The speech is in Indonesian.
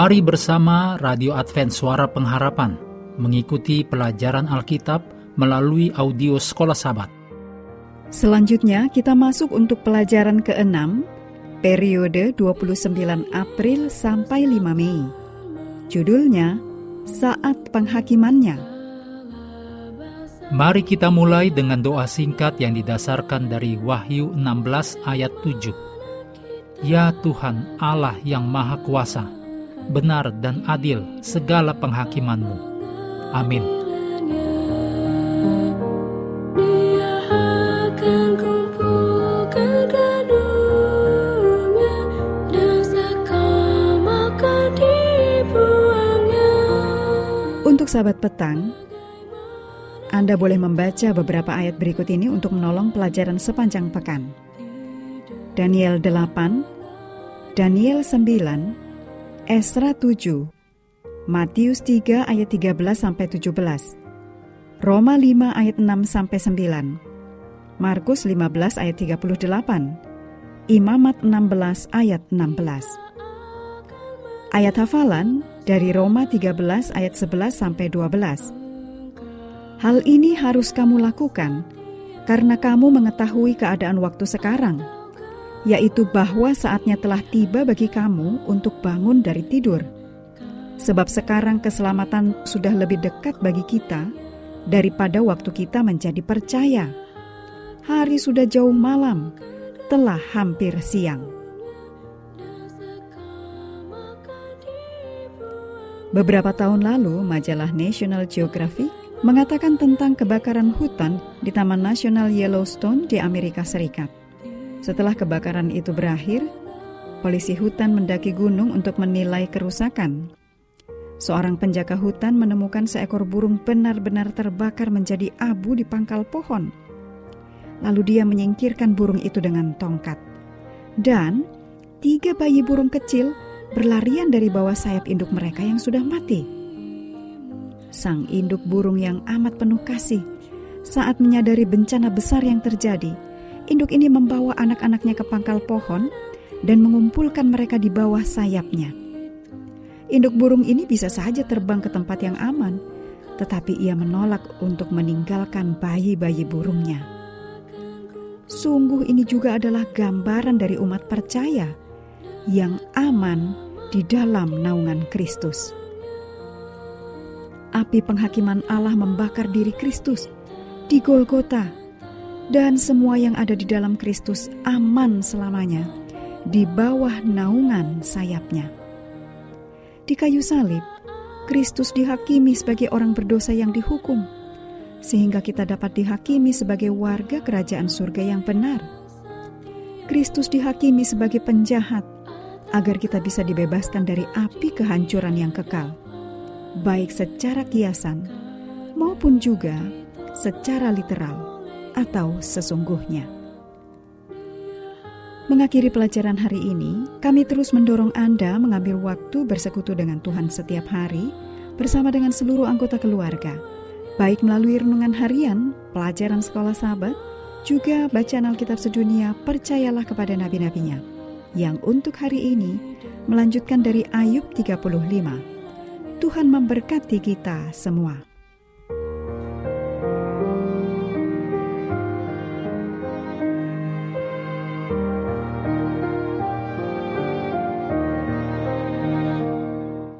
Mari bersama Radio Advent Suara Pengharapan mengikuti pelajaran Alkitab melalui audio Sekolah Sabat. Selanjutnya kita masuk untuk pelajaran ke-6 periode 29 April sampai 5 Mei. Judulnya Saat Penghakimannya. Mari kita mulai dengan doa singkat yang didasarkan dari Wahyu 16 ayat 7. Ya Tuhan Allah yang Maha Kuasa, benar dan adil segala penghakimanmu. Amin. Untuk sahabat petang, Anda boleh membaca beberapa ayat berikut ini untuk menolong pelajaran sepanjang pekan. Daniel 8, Daniel 9, Esra 7, Matius 3 ayat 13 sampai 17, Roma 5 ayat 6 sampai 9, Markus 15 ayat 38, Imamat 16 ayat 16. Ayat hafalan dari Roma 13 ayat 11 sampai 12. Hal ini harus kamu lakukan karena kamu mengetahui keadaan waktu sekarang yaitu bahwa saatnya telah tiba bagi kamu untuk bangun dari tidur. Sebab sekarang keselamatan sudah lebih dekat bagi kita daripada waktu kita menjadi percaya. Hari sudah jauh malam, telah hampir siang. Beberapa tahun lalu, majalah National Geographic mengatakan tentang kebakaran hutan di Taman Nasional Yellowstone di Amerika Serikat. Setelah kebakaran itu berakhir, polisi hutan mendaki gunung untuk menilai kerusakan. Seorang penjaga hutan menemukan seekor burung benar-benar terbakar menjadi abu di pangkal pohon. Lalu dia menyingkirkan burung itu dengan tongkat. Dan tiga bayi burung kecil berlarian dari bawah sayap induk mereka yang sudah mati. Sang induk burung yang amat penuh kasih saat menyadari bencana besar yang terjadi – induk ini membawa anak-anaknya ke pangkal pohon dan mengumpulkan mereka di bawah sayapnya. Induk burung ini bisa saja terbang ke tempat yang aman, tetapi ia menolak untuk meninggalkan bayi-bayi burungnya. Sungguh, ini juga adalah gambaran dari umat percaya yang aman di dalam naungan Kristus. Api penghakiman Allah membakar diri Kristus di Golgota dan semua yang ada di dalam Kristus aman selamanya di bawah naungan sayapnya. Di kayu salib, Kristus dihakimi sebagai orang berdosa yang dihukum, sehingga kita dapat dihakimi sebagai warga kerajaan surga yang benar. Kristus dihakimi sebagai penjahat, agar kita bisa dibebaskan dari api kehancuran yang kekal, baik secara kiasan maupun juga secara literal atau sesungguhnya. Mengakhiri pelajaran hari ini, kami terus mendorong Anda mengambil waktu bersekutu dengan Tuhan setiap hari bersama dengan seluruh anggota keluarga, baik melalui renungan harian, pelajaran sekolah sahabat, juga bacaan Alkitab sedunia percayalah kepada nabi-nabinya, yang untuk hari ini melanjutkan dari Ayub 35. Tuhan memberkati kita semua.